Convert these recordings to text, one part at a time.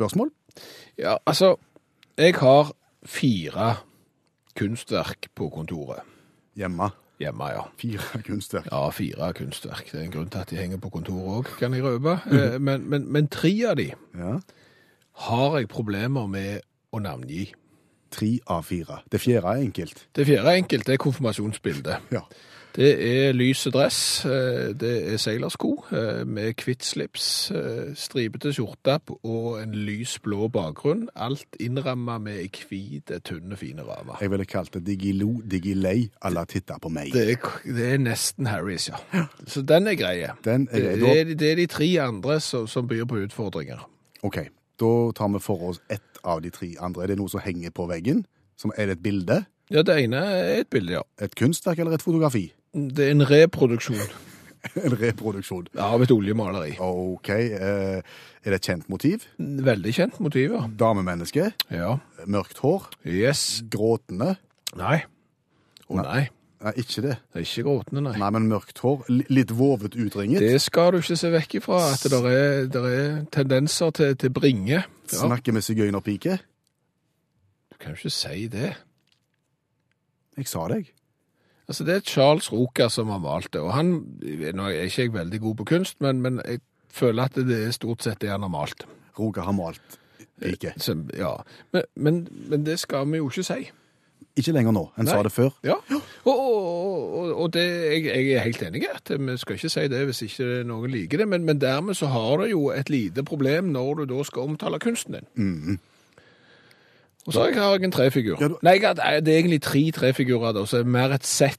Spørsmål? Ja, altså Jeg har fire kunstverk på kontoret. Hjemme. Hjemme, ja. Fire kunstverk. Ja, fire kunstverk. Det er en grunn til at de henger på kontoret òg, kan jeg røpe. Eh, Men, men, men tre av de Ja. har jeg problemer med å navngi. Tre av fire. Det fjerde er enkelt. Det fjerde er enkelt, det er konfirmasjonsbildet. Ja. Det er lyse dress, eh, det er seilersko eh, med hvitt slips, eh, stripete skjorte og en lys blå bakgrunn. Alt innramma med ei hvit, fine rame. Jeg ville kalt det digilo, digilei, alla titta på meg. Det er, det er nesten Harrys, ja. Så den er grei. Den er Det, det, er, det er de tre andre som, som byr på utfordringer. OK, da tar vi for oss ett av de tre andre. Er det noe som henger på veggen? Som er det et bilde? Ja, det ene er et bilde, ja. Et kunstverk eller et fotografi? Det er en reproduksjon En reproduksjon. Ja, av et oljemaleri. OK. Eh, er det et kjent motiv? Veldig kjent motiv, ja. Damemenneske? Ja. Mørkt hår? Yes. Gråtende? Nei. Å nei. Nei, ikke det. Det er ikke gråtende, nei. Nei, men mørkt hår. Li- Litt vovet utringet. Det skal du ikke se vekk ifra, at det er, der er tendenser til, til bringe. Ja, Snakker med sigøynerpike. du kan jo ikke si det. Jeg sa det, jeg. Altså, det er Charles Roca som har malt det, og han, nå er ikke jeg veldig god på kunst, men, men jeg føler at det er stort sett det han har malt. Roger har malt ikke. Som, ja, men, men, men det skal vi jo ikke si. Ikke lenger nå. En Nei. sa det før. Ja, og, og, og, og det, jeg, jeg er helt enig i at vi skal ikke si det hvis ikke noen liker det, men, men dermed så har du jo et lite problem når du da skal omtale kunsten din. Og så har jeg en trefigur. Ja, du- Nei, det er egentlig tre trefigurer da, så det er mer et sett.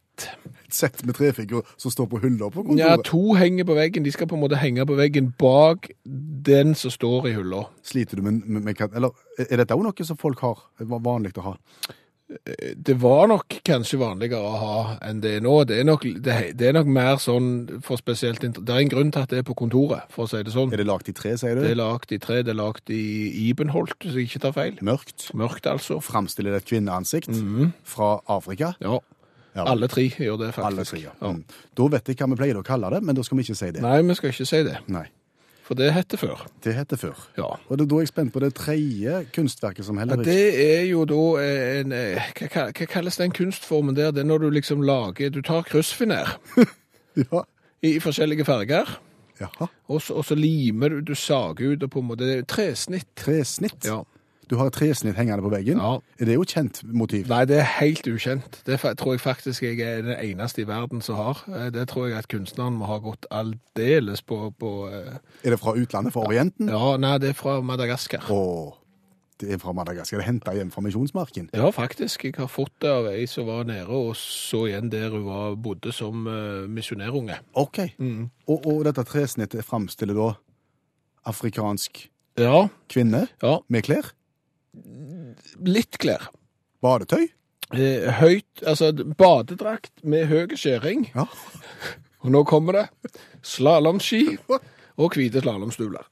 Et sett med trefigurer som står på hylla på Ja, to henger på veggen. De skal på en måte henge på veggen bak den som står i hylla. Sliter du med, med, med Eller er dette òg noe som folk har? Vanlig å ha? Det var nok kanskje vanligere å ha enn det er nå. Det er nok, det, det er nok mer sånn for spesielt Det er en grunn til at det er på kontoret, for å si det sånn. Er det lagt i tre, sier du? Det er lagd i tre, det er lagd i Ibenholt, hvis jeg ikke tar feil. Mørkt. Mørkt, altså. Framstiller et kvinneansikt fra Afrika? Ja. Ja. Alle tre gjør det, faktisk. Alle tre, ja. ja. Da vet jeg hva vi pleier å kalle det, men da skal vi ikke si det. Nei, vi skal ikke si det, Nei. For det heter før. Det heter før. Ja. Og da jeg er spent på det tredje kunstverket som heller ikke det er jo da en eh, hva, hva, hva kalles den kunstformen der? Det er når du liksom lager Du tar kryssfiner Ja. i, i forskjellige farger, Jaha. og så, og så limer du Du sager ut og på en måte Det er tresnitt. Tresnitt. Ja. Du har et tresnitt hengende på veggen. Ja. Er det jo kjent motiv? Nei, det er helt ukjent. Det tror jeg faktisk jeg er den eneste i verden som har. Eh, Det tror jeg at kunstneren må ha gått aldeles på, på eh, Er det fra utlandet, fra Orienten? Ja, nei, det er fra Madagaskar. Å, det er fra Madagaskar. Det er henta hjem fra Misjonsmarken. Ja, faktisk. Jeg har fått det av ei som var nede og så igjen der hun var, bodde som uh, misjonærunge. OK. Og, og dette tresnittet framstiller da afrikansk Ja, kvinne ja. med klær? Litt klær. Badetøy? Eh, høyt, altså badedrakt med høy skjæring. Ja. Og nå kommer det slalåmski og hvite slalåmstoler.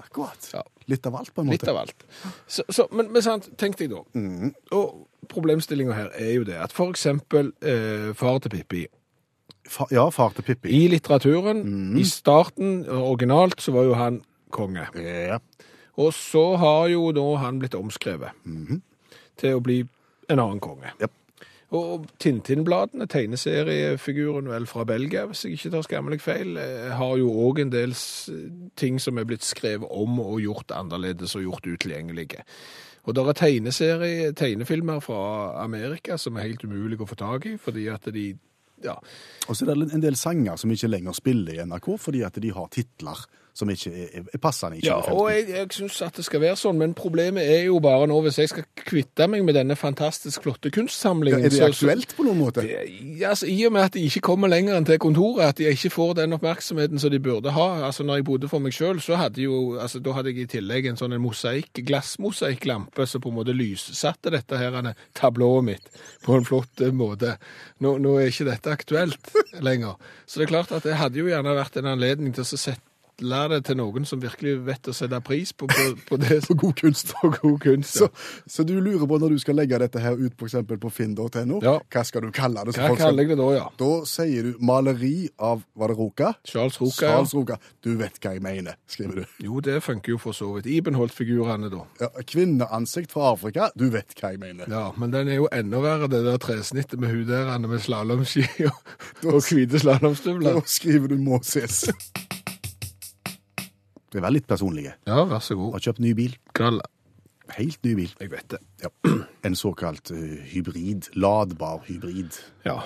Akkurat. Ja. Litt av alt, på en måte. Litt av alt. Så, så, men, men sant, tenk deg da. Og problemstillinga her er jo det at for eksempel eh, far til Pippi Fa ja, far til Pippi. I litteraturen, i starten, originalt, så var jo han konge. Ja. Og så har jo nå han blitt omskrevet til å bli en annen konge. Yep. Og Tintin-bladene, tegneseriefiguren vel fra Belgia, hvis jeg ikke tar skammelig feil, eh, har jo òg en del ting som er blitt skrevet om og gjort annerledes og gjort utilgjengelige. Og det er tegnefilmer fra Amerika som er helt umulig å få tak i, fordi at de ja, Og så er det en del sanger som ikke lenger spiller i NRK, fordi at de har titler som ikke er, er passende i 2015. Ja, og jeg, jeg syns at det skal være sånn, men problemet er jo bare nå, hvis jeg skal kvitte meg med denne fantastisk flotte ja, kunstsamlingen er det aktuelt på noen måte? Det- Altså, I og med at de ikke kommer lenger enn til kontoret, at de ikke får den oppmerksomheten som de burde ha. altså Når jeg bodde for meg sjøl, så hadde jo, altså da hadde jeg i tillegg en sånn en mosaikk, glassmosaikklampe som på en måte lyssatte dette her tablået mitt på en flott eh, måte. Nå, nå er ikke dette aktuelt lenger. Så det er klart at det hadde jo gjerne vært en anledning til å sette det til noen som virkelig vet å sette pris på, på, på det på god kunst. på god kunst. Så, så du lurer på når du skal legge dette her ut på eksempel på finn.no, Ja. hva skal du kalle det? så Hva kaller jeg det da, ja? Da sier du maleri av, var det Roka? Charles Roca, ja. Charles Roka. Du vet hva jeg mener, skriver du. Jo, det funker jo for så vidt. Ibenholt-figurene, da. Ja, kvinneansikt fra Afrika, du vet hva jeg mener. Ja, men den er jo enda verre, det der tresnittet med hun der med slalåmski og, og hvite slalåmstøvler. Da skriver du må ses. Du er veldig litt personlige. Ja, vær så god. Har kjøpt ny bil. Knall. Helt ny bil. Jeg vet det. Ja. En såkalt eh, hybrid. Ladbar hybrid. Ja,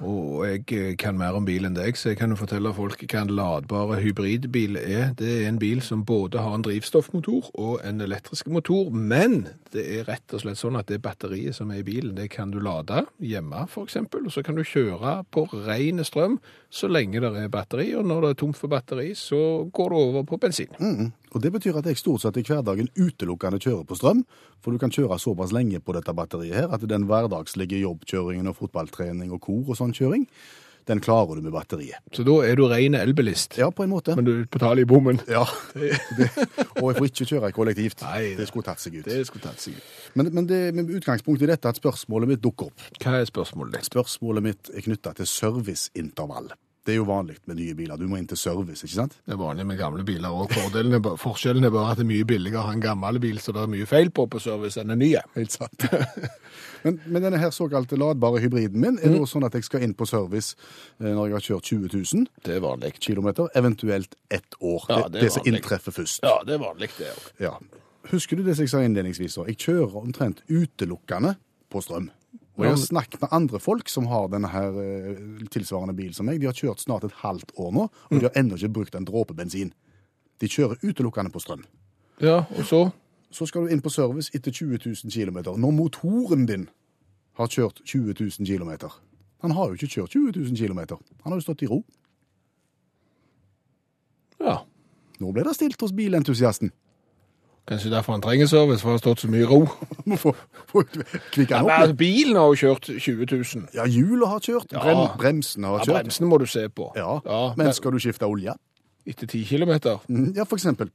og jeg eh, kan mer om bil enn deg, så jeg kan jo fortelle folk hva en ladbar hybridbil er. Det er en bil som både har en drivstoffmotor og en elektrisk motor, men det er rett og slett sånn at det batteriet som er i bilen, det kan du lade hjemme eksempel, og så kan du kjøre på ren strøm så lenge det er batteri, og når det er tomt for batteri, så går det over på bensin. Mm. Og Det betyr at jeg stort sett i hverdagen utelukkende kjører på strøm, for du kan kjøre såpass lenge på dette batteriet her at den hverdagslige jobbkjøringen og fotballtrening og kor og sånn kjøring, den klarer du med batteriet. Så da er du ren elbilist, Ja, på en måte. men du betaler i bommen. Ja, det, og jeg får ikke kjøre kollektivt. Nei, det skulle tatt seg ut. Det skulle tatt seg ut. Men, men det med utgangspunkt i dette at spørsmålet mitt dukker opp. Hva er spørsmålet ditt? Spørsmålet mitt er knytta til serviceintervall. Det er jo vanlig med nye biler. Du må inn til service, ikke sant? Det er vanlig med gamle biler òg. Forskjellen er bare at det er mye billigere å ha en gammel bil så det er mye feil på på service enn en ny. Helt sant. men, men denne her såkalte ladbare hybriden min er det også sånn at jeg skal inn på service eh, når jeg har kjørt 20 000 Det er vanlig. kilometer, eventuelt ett år. Ja, det, det er det som inntreffer først. Ja, det er vanlig, det òg. Ja. Husker du det jeg sa innledningsvis? Jeg kjører omtrent utelukkende på strøm. Og jeg har snakket med andre folk som har denne her eh, tilsvarende bil som meg. De har kjørt snart et halvt år nå, og de har ennå ikke brukt en dråpe bensin. De kjører utelukkende på strøm. Ja, og så? Så skal du inn på service etter 20 000 km. Når motoren din har kjørt 20 000 km. Han har jo ikke kjørt 20 000 km. Han har jo stått i ro. Ja. Nå ble det stilt hos bilentusiasten. Kanskje derfor han trenger service, for det har stått så mye ro. Få, få kvikke han opp. altså, litt. bilen har jo kjørt 20 000. Ja, hjulet har kjørt. Ja. Brem, bremsen har Ja, kjørt. bremsene må du se på. Ja, ja men skal du skifte olje? Etter 10 kilometer. Mm, Ja, for eksempel.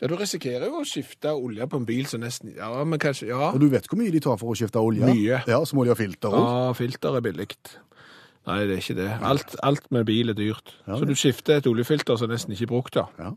Ja, du risikerer jo å skifte olje på en bil som nesten Ja, men kanskje Ja. Og du vet hvor mye de tar for å skifte olje? Mye. Ja, Så må de ha filter òg. Ja, filter er billig. Nei, det er ikke det. Alt, alt med bil er dyrt. Ja, Så du skifter et oljefilter som nesten ikke er brukt, da. Ja.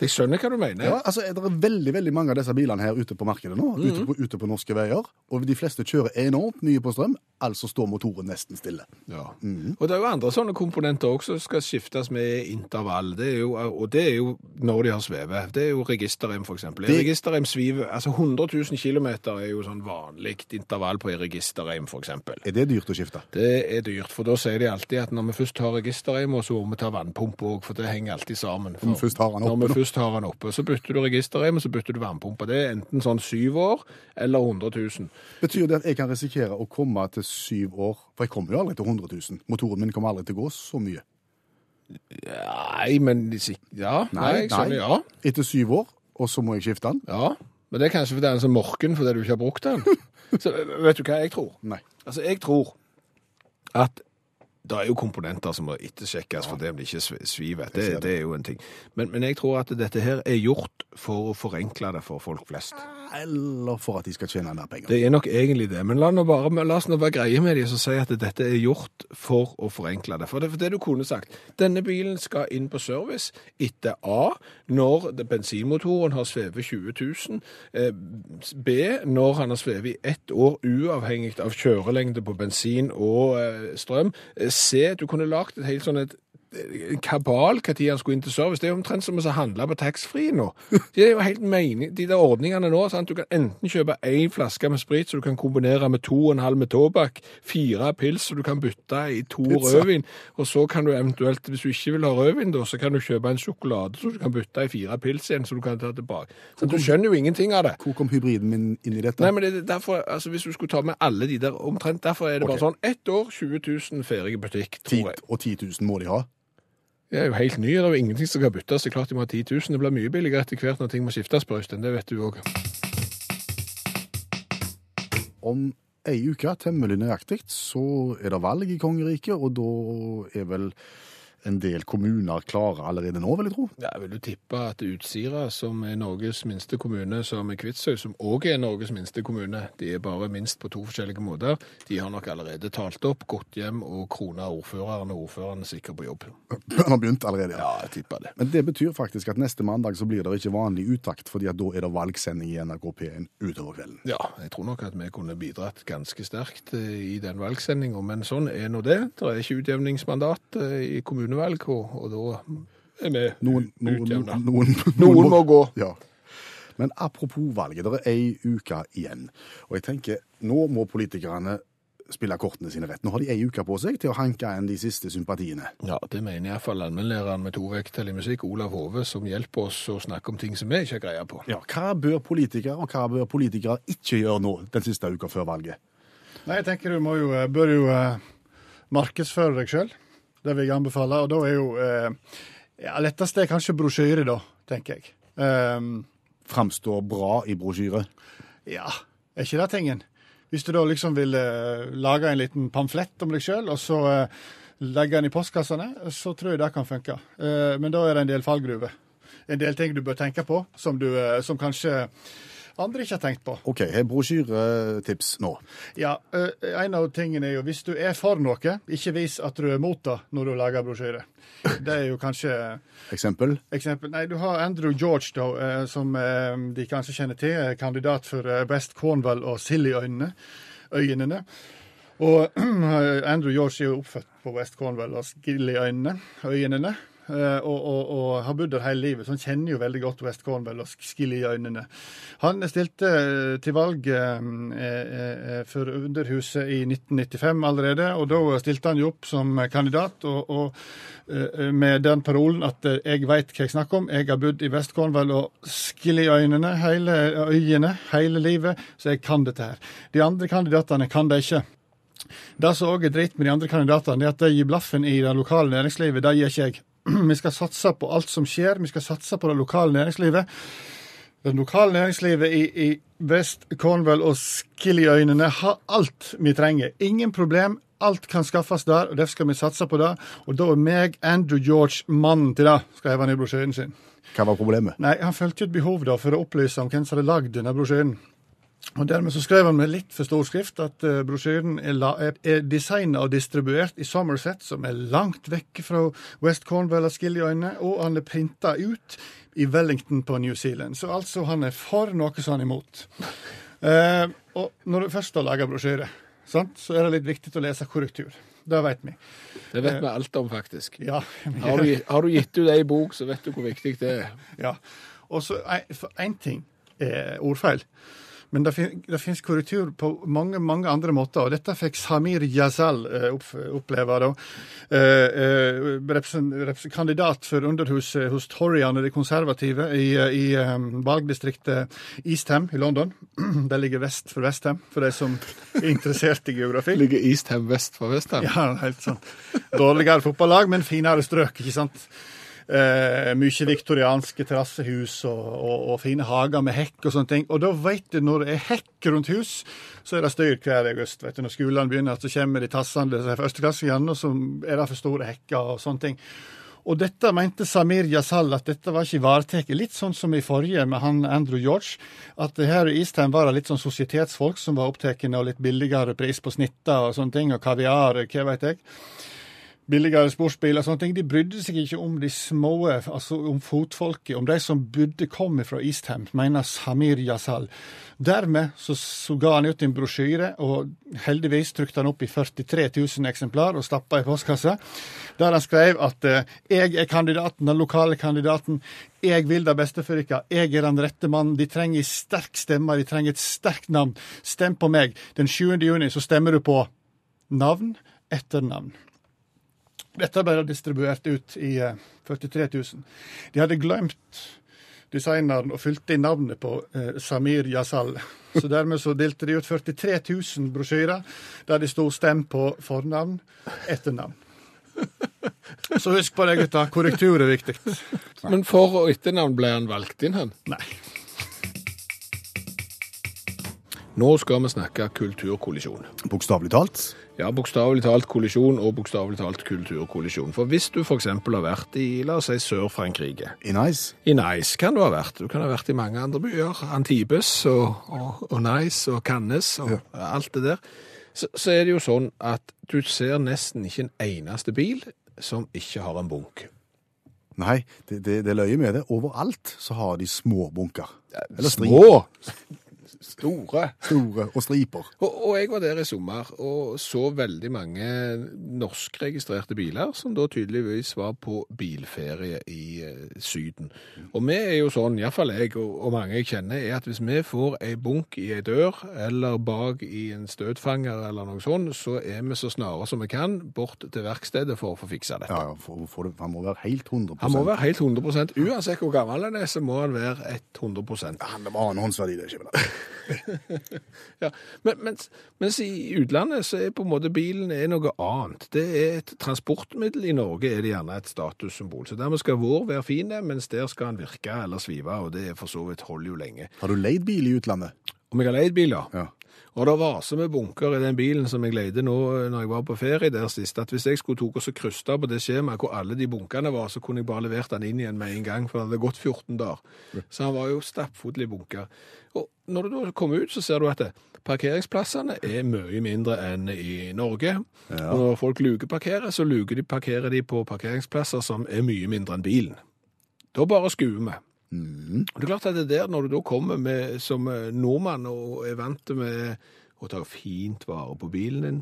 Jeg skjønner hva du mener. Ja, altså, Det er veldig veldig mange av disse bilene her ute på markedet nå, Mhm. ute, på, ute på norske veier. Og de fleste kjører enormt mye på strøm, altså står motoren nesten stille. Ja. Mhm. Og det er jo andre sånne komponenter også som skal skiftes med intervall. Det er jo, og det er jo når de har svevet. Det er jo registerrem, eksempel. Det- Registerrem sviver, altså 100 000 km er jo sånn vanlig intervall på en registerrem, eksempel. Er det dyrt å skifte? Det er dyrt, for da sier de alltid at når vi først har registerrem, så må vi ta vannpumpe òg, for det henger alltid sammen. For Når vi først har den oppe Den oppe, så bytter du registerrem, og så bytter du varmepumpe. Det er enten sånn syv år eller 100 000. Betyr det at jeg kan risikere å komme til syv år? For jeg kommer jo aldri til 100 000. Motoren min kommer aldri til å gå så mye. Nei, men Ja, nei, jeg skjønner, ja. Etter syv år, og så må jeg skifte den? Ja, men det er kanskje fordi den er så morken fordi du ikke har brukt den. Så vet du hva jeg tror? Nei. Altså, jeg tror at det er jo komponenter som må ettersjekkes for det om det ikke svivet. sviver. Det, det. det er jo en ting. Men, men jeg tror at dette her er gjort for å forenkle det for folk flest. Eller for at de skal tjene mer penger. Det er nok egentlig det. Men la, bare, la oss nå være greie med de og si at dette er gjort for å forenkle det. For det, for det du kunne sagt, denne bilen skal inn på service etter A, når bensinmotoren har svevet 20 000, eh, B, når han har svevet i ett år uavhengig av kjørelengde på bensin og eh, strøm, eh, C, du kunne lagt et helt sånn et kabal tid han skulle inn til service. Det er jo omtrent som å handle på taxfree nå. Det er jo helt mening. De der ordningene nå, sant? du kan enten kjøpe én flaske med sprit, så du kan kombinere med to og en halv med tobakk, fire pils, så du kan bytte i to Pizza. rødvin, og så kan du eventuelt, hvis du ikke vil ha rødvin, da, så kan du kjøpe en sjokolade, så du kan bytte i fire pils igjen, så du kan ta tilbake. Så du skjønner jo ingenting av det. Hvor kom hybriden min inn i dette? Nei, men det er derfor, altså Hvis du skulle ta med alle de der omtrent, derfor er det Ok. bare sånn ett år, 20 000 ferdig butikk, tror jeg. og 10 000 må de ha. Det er jo helt ny, det er jo ingenting som kan byttes. Det er klart de må ha 10 000. Det blir mye billigere etter hvert når ting må skiftes på Øystein, det vet du òg. Om ei uke, temmelig nøyaktig, så er det valg i kongeriket, og da er vel en del kommuner klarer allerede nå, vil jeg tro. Ja, vil du tippe at Utsira, som er Norges minste kommune, som er Kvitsøy, som òg er Norges minste kommune, de er bare minst på to forskjellige måter, de har nok allerede talt opp, gått hjem og krona ordføreren, og ordføreren er sikker på jobb. Han har begynt allerede, ja. Ja, jeg tipper det. Men det betyr faktisk at neste mandag så blir det ikke vanlig uttakt, fordi at da er det valgsending i NRK P1 utover kvelden. Ja, jeg tror nok at vi kunne bidratt ganske sterkt eh, i den valgsendinga, men sånn er nå det. Det er ikke utjevningsmandat i i kommunevalg, og, og da er vi Noen, noen, noen, Noen må gå. Ja. Men apropos valget, det er ei uke igjen. Og jeg tenker, nå må politikerne spille kortene sine rett. Nå har de ei uke på seg til å hanke inn de siste sympatiene. Ja, det mener iallfall allmennlæreren med to vekttall i musikk, Olav Hove, som hjelper oss å snakke om ting som vi ikke har greie på. Ja, Hva bør politikere, og hva bør politikere ikke gjøre nå den siste uka før valget? Nei, jeg tenker du må jo, eh, bør jo eh, markedsføre deg sjøl. Det vil jeg anbefale. Og da er jo eh, ja, lettest er kanskje brosjyre, da, tenker jeg. Um, Framstår bra i brosjyre. ja, er ikke det tingen? Hvis du da liksom vil eh, lage en liten pamflett om deg sjøl, og så eh, legge den i postkassene, så tror jeg det kan funke. Eh, men da er det en del fallgruver. En del ting du bør tenke på, som, du, eh, som kanskje andre ikke har tenkt på. OK, jeg brosjyretips nå. Ja, En av tingene er jo hvis du er for noe, ikke vis at du er mot det når du lager brosjyre. Det er jo kanskje Eksempel. eksempel. Nei, du har Andrew George, da, som de kanskje kjenner til. Kandidat for Best West Cornwall og Silly-øynene. Og Andrew George er jo oppfødt på West Cornwall og Skilly-øynene. Øynene. Eh, Og, og, og har bodd der hele livet, så han kjenner jo veldig godt West Cornwall og Skilly-øynene. Han stilte eh, til valg eh, for Underhuset i 1995 allerede, og da stilte han jo opp som kandidat og, og med den parolen at jeg veit hva jeg snakker om, jeg har bodd i West Cornwall og Skilly-øynene, hele øyene, hele livet, så jeg kan dette her. De andre kandidatene kan det ikke. Det som òg er dritt med de andre kandidatene, er at de gir blaffen i det lokale næringslivet. Det gir ikke jeg. Vi skal satse på alt som skjer, vi skal satse på det lokale næringslivet. Det lokale næringslivet i, i West Cornwall og Skillyøynene har alt vi trenger. Ingen problem. Alt kan skaffes der, og derfor skal vi satse på det. Og da er meg, Andrew George, mannen til det, skrev han i brosjyren sin. Hva var problemet? Nei, han følte jo et behov da for å opplyse om hvem som hadde lagd denne brosjyren. Og Dermed så skrev han med litt for stor skrift at uh, brosjyren er, er, er designa og distribuert i Somerset, som er langt vekk fra West Cornwall og Skillyøyene, og han er printa ut i Wellington på New Zealand. Så altså, han er for noe som han er imot. Uh, og når du først har laga brosjyre, sant, så er det litt viktig å lese korrektur. Det vet vi. Det vet vi alt om, faktisk. Ja, Har du, har du gitt ut ei bok, så vet du hvor viktig det er. Ja. Og så én ting er ordfeil. Men det, fin det finnes korrektur på mange mange andre måter, og dette fikk Samir Yazal eh, opp oppleve. da. Eh, eh, kandidat for underhuset hos Toryene, de konservative, i, eh, i eh, valgdistriktet Eastham i London. Det ligger vest for Westham, for de som er interessert i geografi. Ligger Eastham vest for Vestham. Ja, helt sant. Dårligere fotballag, men finere strøk, ikke sant. Eh, mye viktorianske terrassehus og, og, og fine hager med hekk og sånne ting. Og da vet du, når det er hekk rundt hus, så er det styr hver august. vet du. Når skolene begynner, så kommer de tassende førsteklassingene, og så er det for store hekker og sånne ting. Og dette mente Samir Yasal at dette var ikke ivaretatt. Litt sånn som i forrige med han Andrew George. At her i Eastham var det litt sånn sosietetsfolk som var opptatt av litt billigere pris på snitter og sånne ting, og kaviar, hva vet jeg. Billigere sportsbiler og sånne ting. De brydde seg ikke om de små, altså om fotfolket, om de som burde komme fra Eastham, mener Samir Yazal. Dermed så, så ga han ut en brosjyre, og heldigvis trykte han opp i 43 000 eksemplar og stappa i postkassa, der han skrev at eh, jeg er kandidaten, den lokale kandidaten. Jeg vil det beste for dere. Jeg er den rette mannen. De trenger en sterk stemme, de trenger et sterkt navn. Stem på meg. Den 7. juni så stemmer du på navn etter navn. Dette ble distribuert ut i eh, 43 000. De hadde glemt designeren og fylte inn navnet på eh, Samir Yazal. Så dermed så delte de ut 43 000 brosjyrer der de sto 'stem på fornavn, etternavn'. Så husk på det, gutta. Korrektur er viktig. Men for- og etternavn ble han valgt inn, han. Nei. Nå skal vi snakke kulturkollisjon. Bokstavelig talt. Ja, bokstavelig talt kollisjon og bokstavelig talt kulturkollisjon. For hvis du f.eks. har vært i, la oss si, Sør-Frankrike, I Nice. i Nice kan du ha vært. Du kan ha vært i mange andre byer. Antibes og, og, og Nice og Cannes og alt det der. Så, så er det jo sånn at du ser nesten ikke en eneste bil som ikke har en bunk. Nei, det, det, det løyer med det. Overalt så har de små bunker. Eller Små! Store. Store og striper. Og, og jeg var der i sommer og så veldig mange norskregistrerte biler som da tydeligvis var på bilferie i eh, Syden. Og vi er jo sånn, iallfall jeg og, og mange jeg kjenner, er at hvis vi får ei bunk i ei dør eller bak i en støtfanger eller noe sånt, så er vi så snare som vi kan bort til verkstedet for å få fiksa dette. Ja, ja, for, for det, han må være helt 100% Han må være helt 100 Uansett hvor gammel han er, så må han være 100% Han må ha en håndsverdi, det er ikke vel det. Ja, men, mens, mens i utlandet så er på en måte bilen er noe annet. Det er et transportmiddel. I Norge er det gjerne et statussymbol. Så dermed skal vår være fin, mens der skal den virke eller svive, og det er for så vidt holder jo lenge. Har du leid bil i utlandet? Om jeg har leid bil, ja. Ja. Og det var så med bunker i den bilen som jeg leide nå når jeg var på ferie der sist, at hvis jeg skulle tok og så krysta på det skjemaet hvor alle de bunkene var, så kunne jeg bare levert den inn igjen med en gang, for det hadde gått 14 dager. Så han var jo stappfull i bunker. Og når du da kommer ut, så ser du at parkeringsplassene er mye mindre enn i Norge. Og når folk lukeparkerer, så luker de, parkerer de på parkeringsplasser som er mye mindre enn bilen. Da bare skuer vi. Og det er klart at det der, når du da kommer med, som eh, nordmann og er vant med å ta fint vare på bilen din,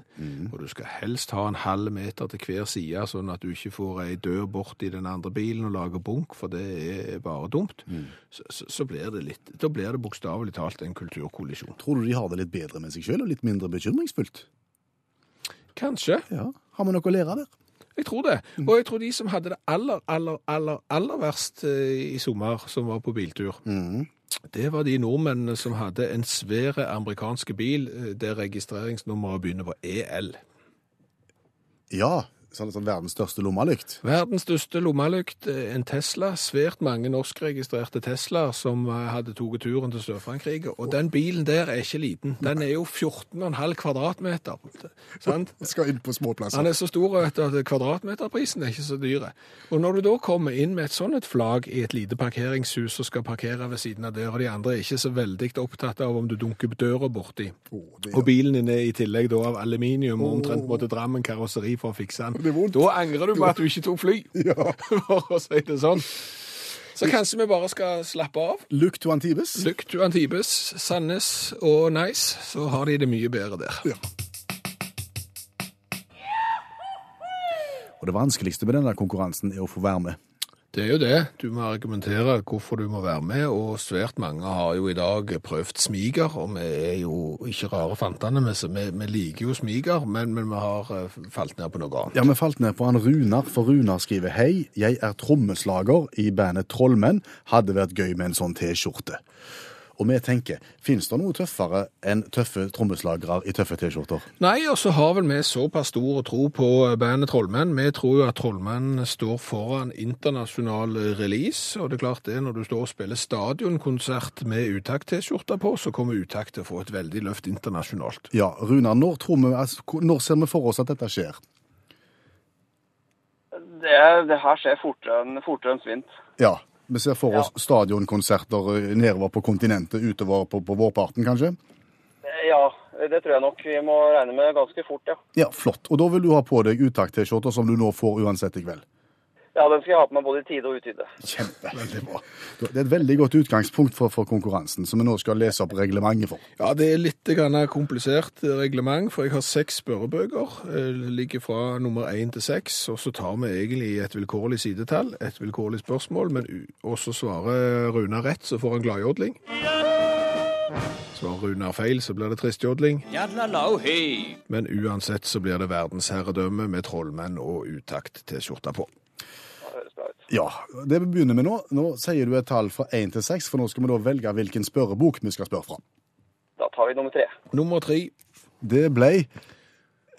og du skal helst ha en halv meter til hver side, sånn at du ikke får ei dør bort i den andre bilen og lager bunk, for det er bare dumt, så, så, så blir det litt, da blir det bokstavelig talt en kulturkollisjon. Tror du de har det litt bedre med seg selv, og litt mindre bekymringsfullt? Kanskje. Ja. Har vi noe å lære der? Jeg tror det. Og jeg tror de som hadde det aller, aller, aller, aller verst eh, i sommer, som var på biltur, det var de nordmennene som hadde en svære amerikanske bil eh, der registreringsnummeret begynner på EL. Ja. Sånn, sånn verdens største lommelykt. Verdens største lommelykt, eh, en Tesla. Svært mange norskregistrerte Teslaer som eh, hadde tatt turen til Sør-Frankrike. Og den bilen der er ikke liten. Den er jo 14,5 kvadratmeter. Sant? Skal inn på småplasser. Den er så stor at kvadratmeterprisen er ikke så dyre. Og når du da kommer inn med et sånt et flagg i et lite parkeringshus og skal parkere ved siden av døra, de andre er ikke så veldig opptatt av om du dunker døra borti. oh, Og bilen din er i tillegg da av aluminium og omtrent måtte Drammen karosseri for å fikse den. Det vondt. Da angrer du på at du ikke tok fly, Ja. for å si det sånn. Så kanskje vi bare skal slappe av. Look to Antibes. Look to Antibes, Sandnes og Nice, så har de det mye bedre der. Ja. Og det vanskeligste med denne konkurransen er å få være med. Det er jo det. Du må argumentere hvorfor du må være med, og svært mange har jo i dag prøvd smiger, og vi er jo ikke rare fantene, vi, vi, liker jo smiger, men, men vi har eh, falt ned på noe annet. Ja, vi falt ned på han Runar, for Runar skriver Hei, jeg er trommeslager i bandet Trollmenn. Hadde vært gøy med en sånn T-skjorte. Og vi tenker, finnes det noe tøffere enn tøffe trommeslagere i tøffe T-skjorter? Nei, og så har vel vi såpass stor tro på bandet Trollmenn. Vi tror jo at Trollmenn står foran internasjonal release, og det er klart det, når du står og spiller stadionkonsert med Utakt-T-skjorter på, så kommer utakt til å få et veldig løft internasjonalt. Ja, Runar, når, når ser vi for oss at dette skjer? Det, det her skjer fortere enn, fortere enn svint. Ja, vi ser for oss stadionkonserter eh, nedover på kontinentet, utover på, på vårparten kanskje? Eh, Ja, Det tror jeg nok vi må regne med ganske fort, ja. Ja, flott. Og da vil du ha på deg utakt-T-skjorter som du nå får uansett i kveld. Ja, den skal jeg ha på meg både i tide og utide. Kjempe. Veldig bra. Det er et veldig godt utgangspunkt for, for konkurransen, som vi nå skal lese opp reglementet for. Ja, det er litt grann komplisert reglement, for jeg har seks spørrebøker. eh, ligger fra nummer én til seks, og så tar vi egentlig et vilkårlig sidetall, et vilkårlig spørsmål, men u- og så svarer Runa rett, så får han gladjodling. Svarer Runar feil, så blir det tristjodling. Men uansett så blir det verdensherredømme med trollmenn og utakt T-skjorta på. Det høres bra ut. Ja, det begynner vi nå. Nå sier du et tall fra én til seks, for nå skal vi da velge hvilken spørrebok vi skal spørre fra. Da tar vi nummer tre. Nummer tre. Det ble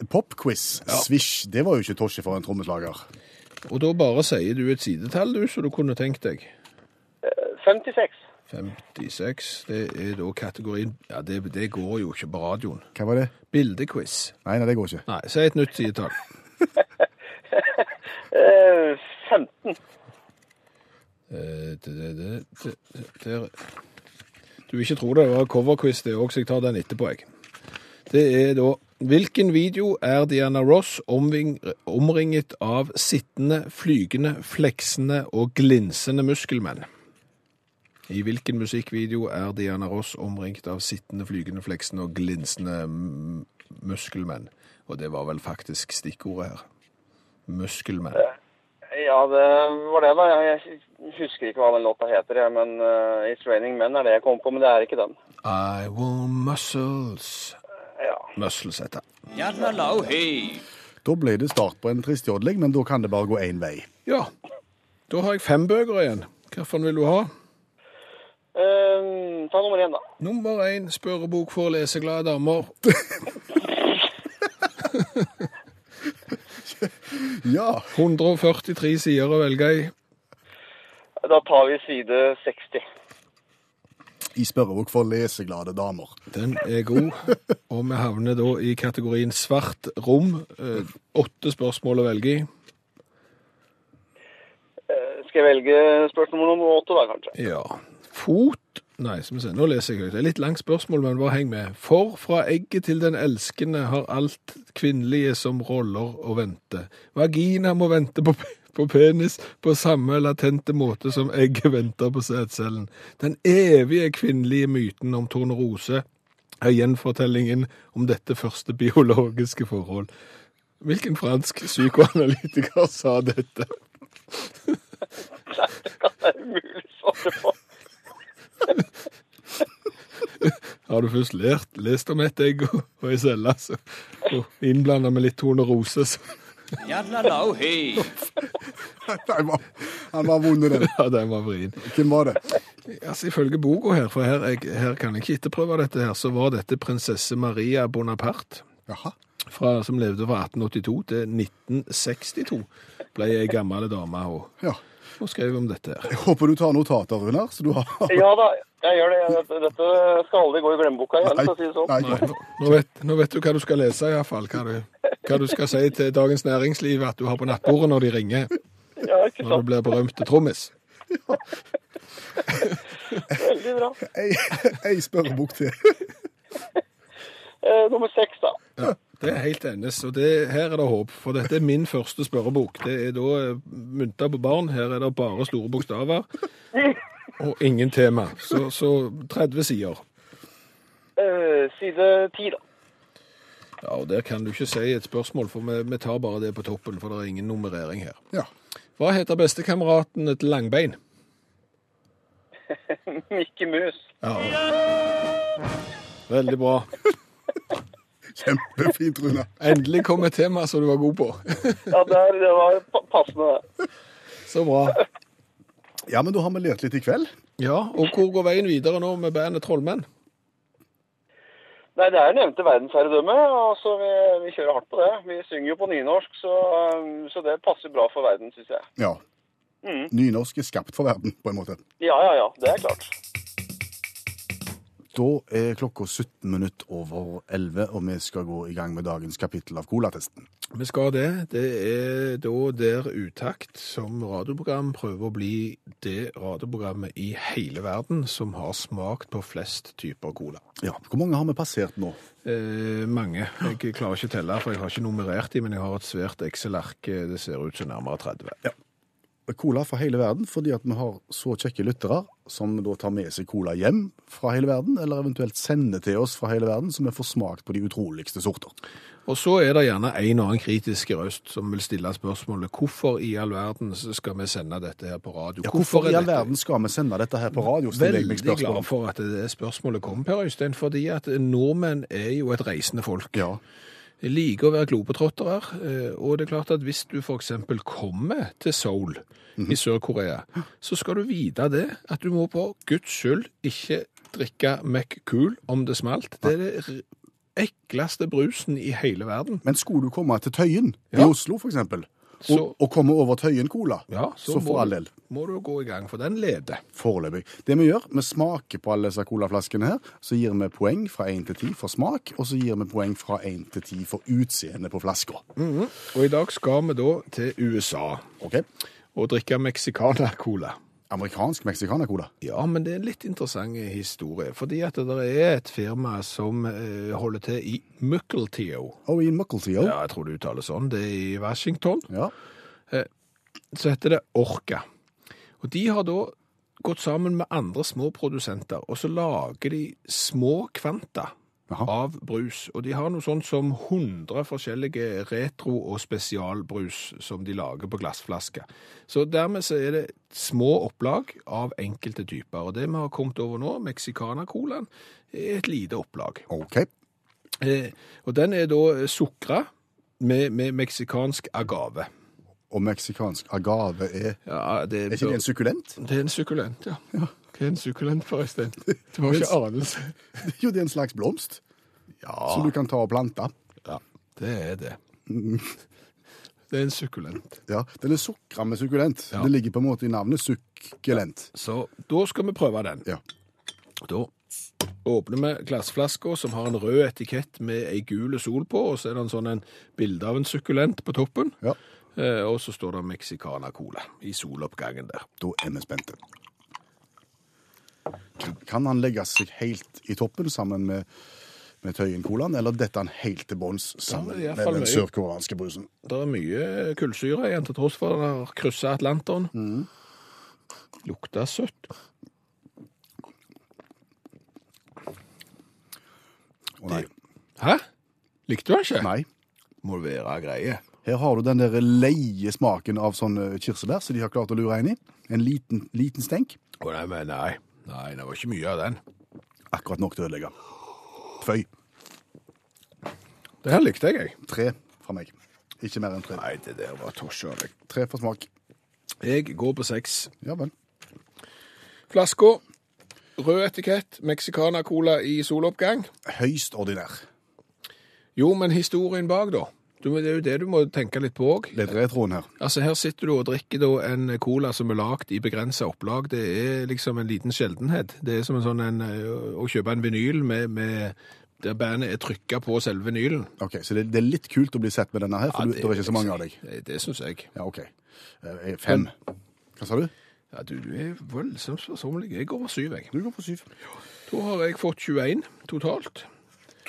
popquiz. Svisj. Det var jo ikke tosje for en trommeslager. Og da bare sier du et sidetall, du, så du kunne tenkt deg. Eh, 56. 56, det er da kategorien Ja, det, det går jo ikke på radioen. Hva var det? Bildequiz. Nei, nei, det går ikke. Nei, si et nytt sidetall. Eh, 15. Eh, det, det, det, det, det er- Du vil ikke tro det det var coverquiz det òg, så jeg tar den etterpå, jeg. Det er da Hvilken video er Diana Ross omringet av sittende, flygende, fleksende og glinsende muskelmenn? I hvilken musikkvideo er Diana Ross omringet av sittende, flygende, fleksende og glinsende muskelmenn? Og det var vel faktisk stikkordet her. Muskelmenn. Ja, det var det, da. Jeg husker ikke hva den låta heter, jeg, men uh, It's Raining Men er det jeg kom på, men det er ikke den. I want muscles. Ja. Muscles heter det. Da ble det start på en trist jodling, men da kan det bare gå én vei. Ja, da har jeg fem bøker igjen. Hvilken vil du ha? Eh, ta nummer én, da. Nummer én, spørrebok for leseglade damer. Ja. 143 sider å velge i. Da tar vi side 60. I spørrebok for leseglade damer. Den er god. Og vi havner da i kategorien svart rom. Eh, Åtte spørsmål å velge i. Eh, skal jeg velge spørsmål nummer åtte, da, kanskje? Ja. Fot Nei, som jeg ser, Nå leser jeg høyt. Det er litt langt spørsmål, men bare heng med. For fra egget til den elskende har alt kvinnelige som roller å vente. Vagina må vente på, på penis på samme latente måte som egget venter på sædcellen. Den evige kvinnelige myten om tornerose er gjenfortellingen om dette første biologiske forhold. Hvilken fransk psykoanalytiker sa dette? Det kan være umulig svare på. Har du først lært, lest om et egg og, og ei celle, så, og innblanda med litt tornerose, så Nei, han var, han var vond, den. ja, den var vrien. Hvem var det? Altså, Ifølge boka her, for her, jeg, her kan jeg ikke etterprøve dette, her, så var dette prinsesse Maria Bonaparte, Jaha. fra, som levde fra 1882 til 1962. Ble ei gammel dame og, Ja. Og skrev om dette her. Jeg håper du tar notater, Runar. Så du har Ja da, jeg gjør det. Dette, skal aldri gå i glemmeboka igjen, for å si det sånn. Nei, nå, nå, vet, nå vet du hva du skal lese, iallfall. Hva, du- hva du skal si til Dagens Næringsliv at du har på nattbordet når de ringer. Ja, ikke Når du blir berømt til trommis. Veldig bra. Ei, ei spørrebok til. Eh, nummer seks, da. Ja, det er helt endes, og det, her er det håp, for dette er min første spørrebok. Det er da eh, mynta på barn, her er det bare store bokstaver, og ingen tema. Så, så 30 sider. Eh, side 10, da. Ja, og der kan du ikke si et spørsmål, for vi, vi tar bare det på toppen, for det er ingen nummerering her. Ja. Hva heter bestekameraten til Langbein? Mikke Mus. Ja. Veldig bra. Kjempefint, Rune. Endelig kom et tema som du var god på. Ja, det, er, det var passende, det. Så bra. Ja, men da har vi lært litt i kveld. Ja, og hvor går veien videre nå med bandet Trollmenn? Nei, det er nevnte verdensherredømme, og så vi, vi kjører hardt på det. Vi synger jo på nynorsk, så, um, så det passer bra for verden, syns jeg. Ja. Nynorsk er skapt for verden, på en måte. Ja, ja, ja, det er klart. Da er klokka 17 minutter over 11, og vi skal gå i gang med dagens kapittel av Colatesten. Vi skal det. Det er da der Utakt som radioprogram prøver å bli det radioprogrammet i hele verden som har smakt på flest typer cola. Ja, Hvor mange har vi passert nå? Eh, mange. Jeg klarer ikke å telle, for jeg har ikke nummerert dem, men jeg har et svært Excel-ark. Det ser ut som nærmere 30. Cola fra hele verden, fordi at vi har så kjekke lyttere som da tar med seg cola hjem fra hele verden, eller eventuelt sender til oss fra hele verden, så vi får smakt på de utroligste sorter. Og så er det gjerne en og annen kritisk røst som vil stille spørsmålet hvorfor i all verden skal vi sende dette her på radio? Ja, hvorfor i er all dette- verden skal vi sende dette her på radio? Veldig glad for at det spørsmålet kom, Per Øystein, fordi at nordmenn er jo et reisende folk. Ja, liker å være globetrottere, eh, og det er klart at hvis du eksempel kommer til Seoul Mhm. i Sør-Korea, så skal du vite det, at du må på Guds skyld ikke drikke McCool om det smalt. Det er det ekleste brusen i hele verden. Men skulle du komme til Tøyen i Oslo, eksempel, Så- og, og komme over Tøyen Cola, Ja, så, må for du- all del. må du gå i gang, for den leder. Foreløpig. Det vi gjør, vi smaker på alle disse colaflaskene her, så gir vi poeng fra 1 til 10 for smak, og så gir vi poeng fra 1 til 10 for utseende på flaska. Og i dag skal vi da til USA Ok? og drikke Mexicana-cola. Amerikansk meksikanercola. Ja, men det er en litt interessant historie, fordi at det er et firma som eh, holder til i Mukilteo. Oh, i Muckeltio. Ja, jeg tror det uttales sånn. Det er i Washington. Ja. Så heter det Orca. Og de har da gått sammen med andre små produsenter, og så lager de små kvanta Jaha. av brus. Og de har noe sånt som 100 forskjellige retro- og spesialbrus som de lager på glassflasker. Så dermed så er det små opplag av enkelte typer. Og det vi har kommet over nå, Mexicana-colaen, er et lite opplag. OK. Eh, og den er da sukra med, med meksikansk agave. Og meksikansk agave er Ja, det Er ikke det en sukkulent? Det er en sukkulent, ja. Hva er en sukkulent, forresten? Du har ikke anelse. Jo, det er en slags blomst Ja, som du kan ta og plante. ja, det er det. Det er en sukkulent. Ja, Den er sukra med sukkulent. Ja. Det ligger på en måte i navnet sukkulent. Så da skal vi prøve den. Ja. Da åpner vi glassflaska som har en rød etikett med ei gul sol på, og så er det en sånn en bilde av en sukkulent på toppen. Ja. Eh, og så står det Mexicana Cola i soloppgangen der. Da er vi spente. Kan han legge seg helt i toppen sammen med, med Tøyen-colaen, eller detter han helt til bunns sammen Ja, med den sørkoreanske brusen? Det er mye kullsyre igjen, til tross for at den har kryssa Atlanteren. Lukta søtt. Å nei. Hæ? Likte du den ikke? nei. Må være greie. Her har du den der leie smaken av sånn eh, kirsebær som de har klart å lure inn i. En liten, liten stenk. Å nei, men nei. Nei, det var ikke mye av den. Akkurat nok til å ødelegge. Føy. Det her likte jeg, jeg. Tre fra meg. Ikke mer enn tre. Nei, det der var tosje av deg. Tre for smak. Jeg går på seks. Ja vel. Flaska, rød etikett, Mexicana Cola i soloppgang. Høyst ordinær. Jo, men historien bak, da. Du, det er jo det du må tenke litt på òg. Litt retroen her. Altså, her sitter du og drikker da en cola som er lagd i begrensa opplag. Det er liksom en liten sjeldenhet. Det er som en sånn en, eh, å kjøpe en vinyl med, med der bandet er trykka på selve vinylen. Ok, Så det, det er litt kult å bli sett med denne her, for Ja, du, det er ikke så mange av deg. Det, det syns jeg. Ja, OK. Eh, Fem. Hva sa du? Ja, du, du er voldsomt forsomlig. Jeg går på syv, jeg. Du går på syv. Da har jeg fått 21 totalt.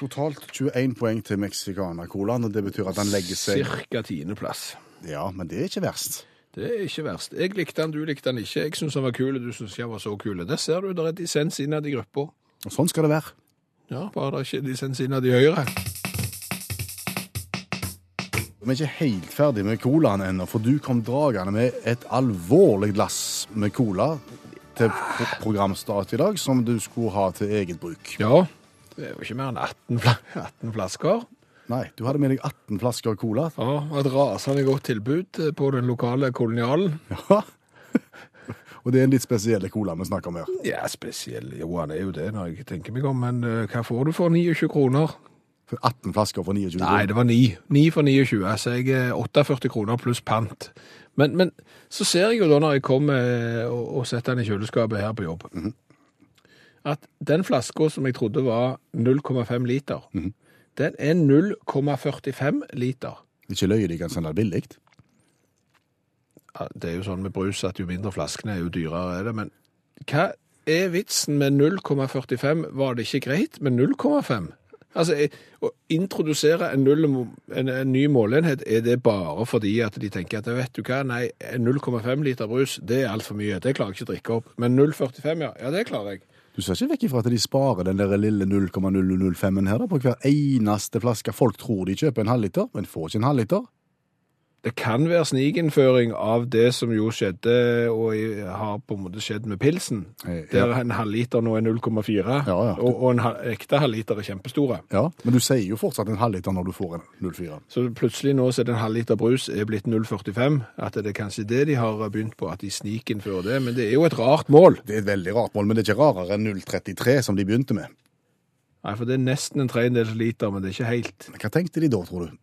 Totalt 21 poeng til Mexicana-colaen, og det betyr at han legger seg Cirka tiendeplass. Ja, men det er ikke verst. Det er ikke verst. Jeg likte den, du likte den ikke. Jeg syns den var kul, du syns jeg var så kul. Der ser du, det er dissens innad i gruppa. Og sånn skal det være. Ja, bare det er ikke dissens innad i Høyre. Vi er ikke helt ferdig med colaen ennå, for du kom dragende med et alvorlig glass med cola til pro- programstart i dag, som du skulle ha til eget bruk. Ja, det er jo ikke mer enn 18, fl 18 flasker. Nei, du hadde med deg 18 flasker cola. Ja, et rasende godt tilbud eh, på den lokale kolonialen. Ja. Og det er en litt spesiell cola vi snakker om her. Ja, spesiell. Jo, han er jo det når jeg tenker meg om, men uh, hva får du for 29 kroner? For 18 flasker for 29 kroner? Nei, det var 9. 9 for 29, så jeg er 48 kroner pluss pant. Men, men så ser jeg jo da når jeg kommer eh, og, og setter den i kjøleskapet her på jobb, at den flaska som jeg trodde var 0,5 liter, Mhm. den er 0,45 liter. Ikke løye de kan det billig. Ja, det er jo sånn med brus at jo mindre flaskene er, jo dyrere er det. Men hva er vitsen med 0,45? Var det ikke greit med 0,5? Altså, Å introdusere en, null, en, en ny måleenhet, er det bare fordi at de tenker at vet du hva, nei, 0,5 liter brus, det er altfor mye. Det klarer jeg ikke å drikke opp. Men 0,45, ja, ja, det klarer jeg. Du ser ikke vekk ifra at de sparer den der lille 0,005-en her da, på hver eneste flaske. Folk tror de kjøper en halvliter, men får ikke en halvliter. Det kan være snikinnføring av det som jo skjedde, og har på en måte skjedd med pilsen. Eh, Der ja. en halvliter nå er 0,4, Ja, ja. og, og en hal- ekte halvliter er kjempestore. Ja, men du sier jo fortsatt en halvliter når du får en 04. Så plutselig nå så er det en halvliter brus er blitt 0,45. At det er kanskje det de har begynt på, at de snikinnfører det. Men det er jo et rart mål. Det er et veldig rart mål, men det er ikke rarere enn 033 som de begynte med. Nei, for det er nesten en tredjedels liter, men det er ikke helt. Hva tenkte de da, tror du,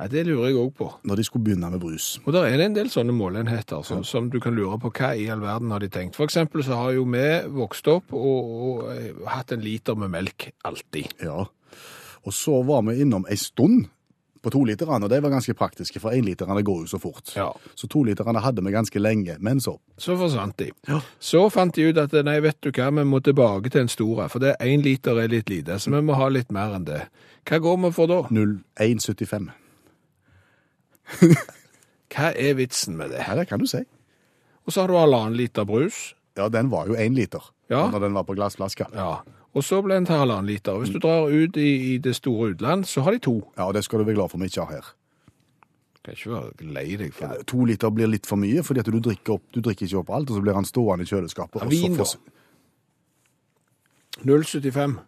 Nei, Det lurer jeg òg på. når de skulle begynne med brus? Og der er det en del sånne målenheter som, som du kan lure på hva i all verden har de tenkt. For eksempel så har jo vi vokst opp og, og eh, hatt en liter med melk alltid. Ja. Og så var vi innom ei stund på toliterne, og det var ganske praktiske, for énliterne går jo så fort. Ja. Så toliterne hadde vi ganske lenge, men så Så forsvant de. Så fant de ut at nei, vet du hva, vi må tilbake til en stor, for det én liter er litt lite, så vi må ha litt mer enn det. Hva går vi for da? 0175. Hva er vitsen med det? Ja, det kan du si. Og så har du halvannen liter brus. Ja, den var jo én liter Ja. når den var på glassflaske. Ja. Og så ble den til halvannen liter. Hvis du drar ut i, i det store utland, så har de to. Ja, og det skal du være glad for vi ikke har her. Kan ikke være lei deg for det. To liter blir litt for mye, fordi at du drikker, opp, du drikker ikke opp alt, og så blir han stående i kjøleskapet. Ja, og så vin, da. fors- 0,75.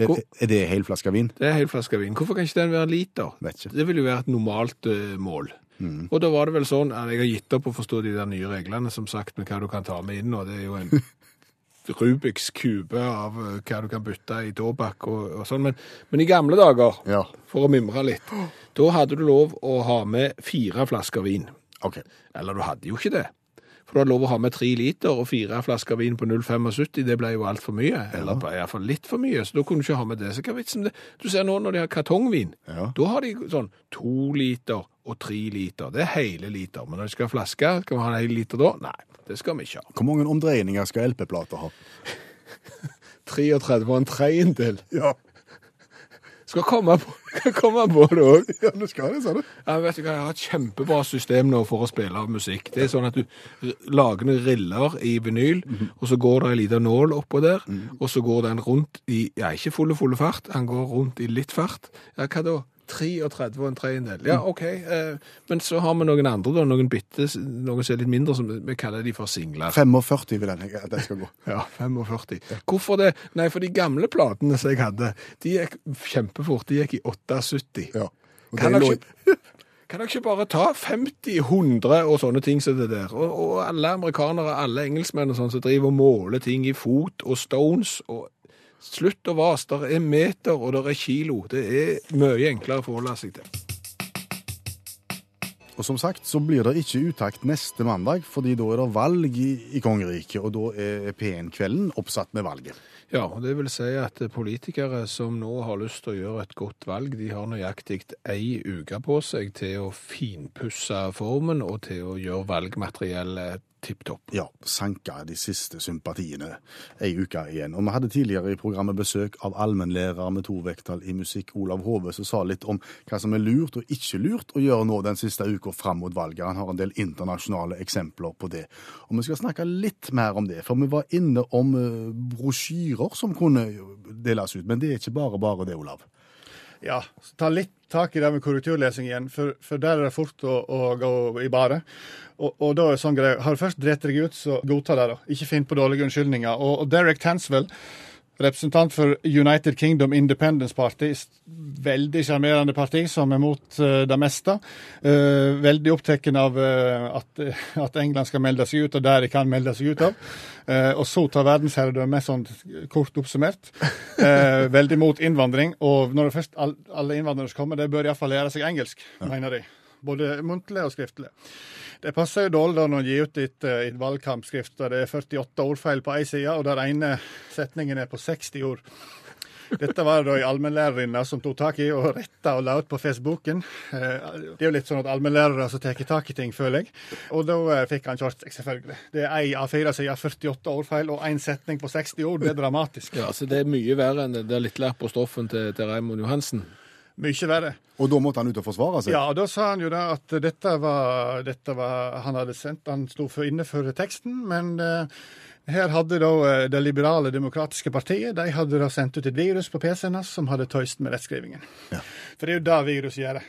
Er, er det hel flaske vin? Det er en hel flaske vin. Hvorfor kan ikke den være en liter? Vet ikke. Det vil jo være et normalt uh, mål. Og da var det vel sånn at jeg har gitt opp å forstå de der nye reglene, som sagt, med hva du kan ta med inn, og det er jo en Rubiks kube av eh, hva du kan bytte i tobakk og, og sånn. Men, men i gamle dager, Ja. for å mimre litt, da hadde du lov å ha med fire flasker vin. Okay. Eller du hadde jo ikke det. For du hadde lov å ha med tre liter og fire flasker vin på 0,75. Det ble jo altfor mye. Eller i hvert fall litt for mye. Så da kunne du ikke ha med det. Så hva vitsen det? Du ser nå når de har kartongvin. Ja. Da har de sånn to liter og tre liter. Det er hele liter. Men når de skal ha flaske, skal vi ha en hel liter da? Nei, det skal vi ikke ha. Hvor mange omdreininger skal LP-plater ha? 33 og en tredjedel. Ja. Skal komme på, skal komme på det òg. ja, du skal det, sa du. Ja, vet du hva, Jeg har et kjempebra system nå for å spille av musikk. Det er sånn at du lager noen riller i vinyl, og så går det en liten nål oppå der, og så går den rundt i ja, ikke fulle, fulle fart, han går rundt i litt fart. Ja, hva da? 33 og en tredjedel. Ja, OK. Eh, men så har vi noen andre, da, noen bitte, noen som er litt mindre, som vi kaller de for singler. 45 vil jeg at den skal gå. Ja, 45. Hvorfor det? Nei, for de gamle platene som jeg hadde, de gikk kjempefort. De gikk i 78. Ja. Kan dere ikke, kan dere ikke bare ta 50, 100 og sånne ting som det der? Og, og alle amerikanere, alle engelskmenn og sånn som driver og måler ting i fot og stones og Slutt å vase. Det er meter og det er kilo. Det er mye enklere å forholde seg til. Og som sagt så blir det ikke utakt neste mandag, fordi da er det valg i, i kongeriket, og da er P1-kvelden oppsatt med valget. Ja, og det vil si at politikere som nå har lyst til å gjøre et godt valg, de har nøyaktig ei uke på seg til å finpusse formen og til å gjøre valgmateriellet tipp topp. Ja, sanka de siste sympatiene ei uke igjen. Og vi hadde tidligere i programmet besøk av allmennlærer med to vekttall i musikk, Olav Hove, som sa litt om hva som er lurt og ikke lurt å gjøre nå den siste uka fram mot valget. Han har en del internasjonale eksempler på det. Og vi skal snakke litt mer om det, for vi var inne om eh, brosjyrer som kunne deles ut. Men det er ikke bare bare det, Olav. Ja, så ta litt tak i det med korrekturlesing igjen, for, for der er det fort å, å gå i baret. Og, og da er sånn greie, Har du først drept deg ut, så godta det, da. Ikke finn på dårlige unnskyldninger. Og, og Derek Tanswell, representant for United Kingdom Independence Party, veldig sjarmerende parti som er mot uh, det meste. Uh, veldig opptatt av uh, at, at England skal melde seg ut, og der de kan melde seg ut av. Og så ta verdensherredømme, sånn kort oppsummert. Veldig mot innvandring. Og når det først all, alle innvandrere som kommer, de bør iallfall lære seg engelsk, mener de. Både muntlig og skriftlig. Det passer jo dårlig når en gir ut et, eh, et valgkampskrift der det er 48 ordfeil på én side, og der ene setningen er på 60 ord. Dette var det da ei allmennlærerinne som tok tak i og retta og la ut på Facebooken. Eh, Det er jo litt sånn at allmennlærere som tar tak i ting, føler jeg. Og da eh, fikk han kjørt seg, selvfølgelig. Det er ei A4-side, 48 ordfeil, og én setning på 60 ord. Det er dramatisk. Ja, så det er mye verre enn det der littlærpostoffen til, til Raymond Johansen. Mye verre. Og da måtte han ut og forsvare seg. Ja, og da sa han jo da at dette var, dette var Han hadde sendt, han sto for inne for teksten, men eh, her hadde da eh, Det liberale demokratiske partiet de hadde da sendt ut et virus på PC-en hans som hadde tøyst med rettskrivingen. For det er jo det viruset gjør.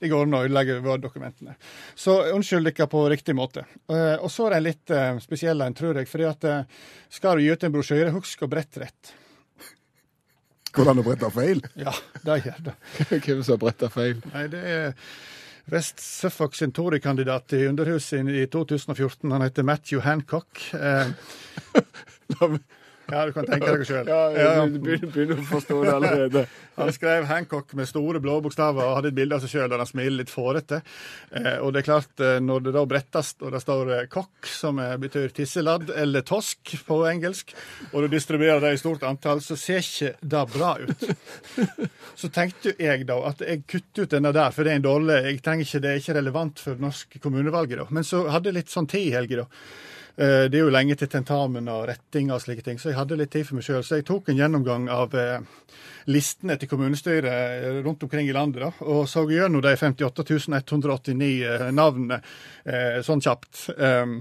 Det går an å ødelegge Word-dokumentene. Så unnskyld dere på riktig måte. Eh, og så er det litt eh, spesiell en, tror jeg. fordi at eh, skal du gi ut en brosjyre, husk å brette rett. Hvordan å brette feil. Ja, det gjør det. Hvem som har bretta feil? Nei, det er West Suffolk sin Tory-kandidat i Underhuset i 2014. Han heter Matthew Hancock. Eh, ja, du kan tenke deg sjøl. du begynner, å forstå det allerede. Han skrev Hancock med store blå bokstaver og hadde et bilde av seg sjøl der han smiler litt fårete. Eh, og det er klart, eh, når det da brettes og det står eh, kokk, som betyr tisseladd, eller tosk på engelsk, og du distribuerer det i stort antall, så ser ikke det bra ut. Så tenkte jeg da at jeg kutter ut denne der, for det er en dårlig jeg trenger ikke, Det er ikke relevant for norsk kommunevalg. Men så hadde jeg litt sånn tid i helga, da. Eh, Det er jo lenge til tentamen og retting og slike ting, så jeg hadde litt tid for meg sjøl. Så jeg tok en gjennomgang av eh, listene til kommunestyret eh, rundt omkring i landet, da, og så gjennom de 58 189 eh, navnene eh, sånn kjapt. Um,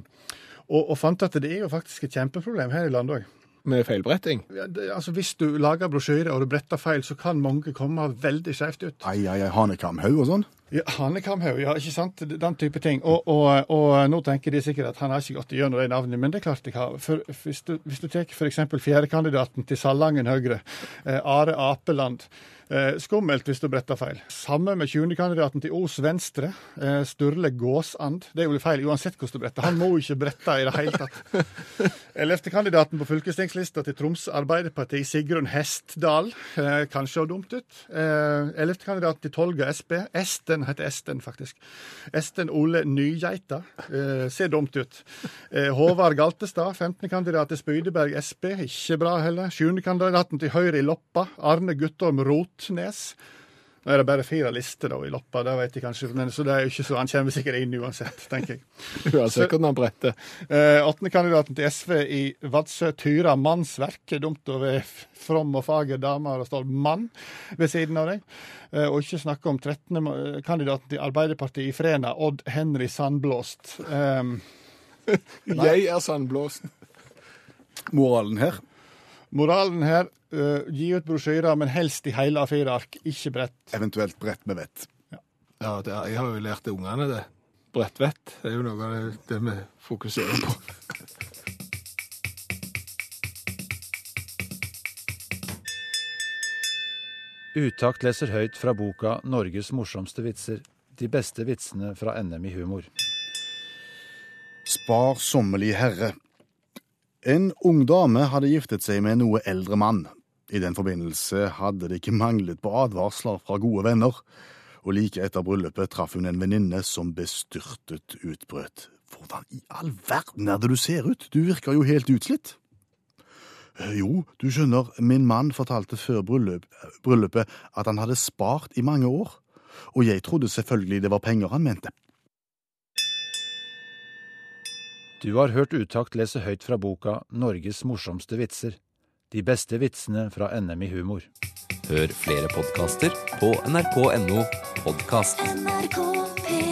og, og fant at det er jo faktisk et kjempeproblem her i landet òg. Med feilbretting? Ja, det- altså, hvis du lager brosjyre og du bretter feil, så kan mange komme veldig skjevt ut. Ai, ai, ai, hanekamhaug og sånn. Ja, Hanekamhaug, ja, ikke sant? Den type ting. Og, og, og nå tenker de sikkert at han har ikke gått gjennom de navnene, men det er klart jeg har. For hvis du, hvis du tar f.eks. fjerdekandidaten til Salangen Høyre, eh, Are Apeland. Eh, skummelt hvis du bretter feil. Samme med 20.-kandidaten til Os Venstre, eh, Sturle Gåsand. Det er jo feil uansett hvordan du bretter. Han må jo ikke brette i det hele tatt. 11.-kandidaten på fylkestingslista til Troms Arbeiderparti, Sigrun Hestdal. Eh, kan se dumt ut. 11.-kandidaten til Tolga Sp. Esten heter Esten, faktisk. Esten Ole Nygeita. Ser dumt ut. Håvard Galtestad, 15.-kandidat til Spydeberg Sp. Ikke bra heller. 7.-kandidaten til Høyre i Loppa, Arne Guttorm Rotnes. Nå er det bare fire lister da i Loppa, det vet jeg kanskje, men så det er jo ikke så, han kommer sikkert inn uansett, tenker jeg. Uansett hvordan han bretter. Eh, Åttendekandidaten til SV i Vadsø, Tyra Mannsverk. Er dumt å være from og fager dame og står 'mann' ved siden av deg. Eh, og ikke snakke om 13. kandidaten til Arbeiderpartiet i Frena, Odd Henry Sandblåst. Um, Jeg er sandblåst. Moralen her. Moralen her, uh, gi ut brosjyrer, men helst i hele A4-ark, ikke brett. Eventuelt brett med vett. Ja, det er, jeg har jo lært det ungene det. Brettvett det er jo noe av det, det vi fokuserer på. Utakt leser høyt fra boka 'Norges morsomste vitser'. De beste vitsene fra NM i humor. Spar sommerlig herre. En ung dame hadde giftet seg med en noe eldre mann. I den forbindelse hadde det ikke manglet på advarsler fra gode venner, og like etter bryllupet traff hun en venninne som bestyrtet utbrøt. Hvordan i all verden er det du ser ut? Du virker jo helt utslitt. «Eh, Jo, du skjønner, min mann fortalte før bryllup, bryllupet at han hadde spart i mange år, og jeg trodde selvfølgelig det var penger han mente. Du har hørt Utakt lese høyt fra boka 'Norges morsomste vitser'. De beste vitsene fra NM i humor. Hør flere podkaster på nrk.no podkast. NRK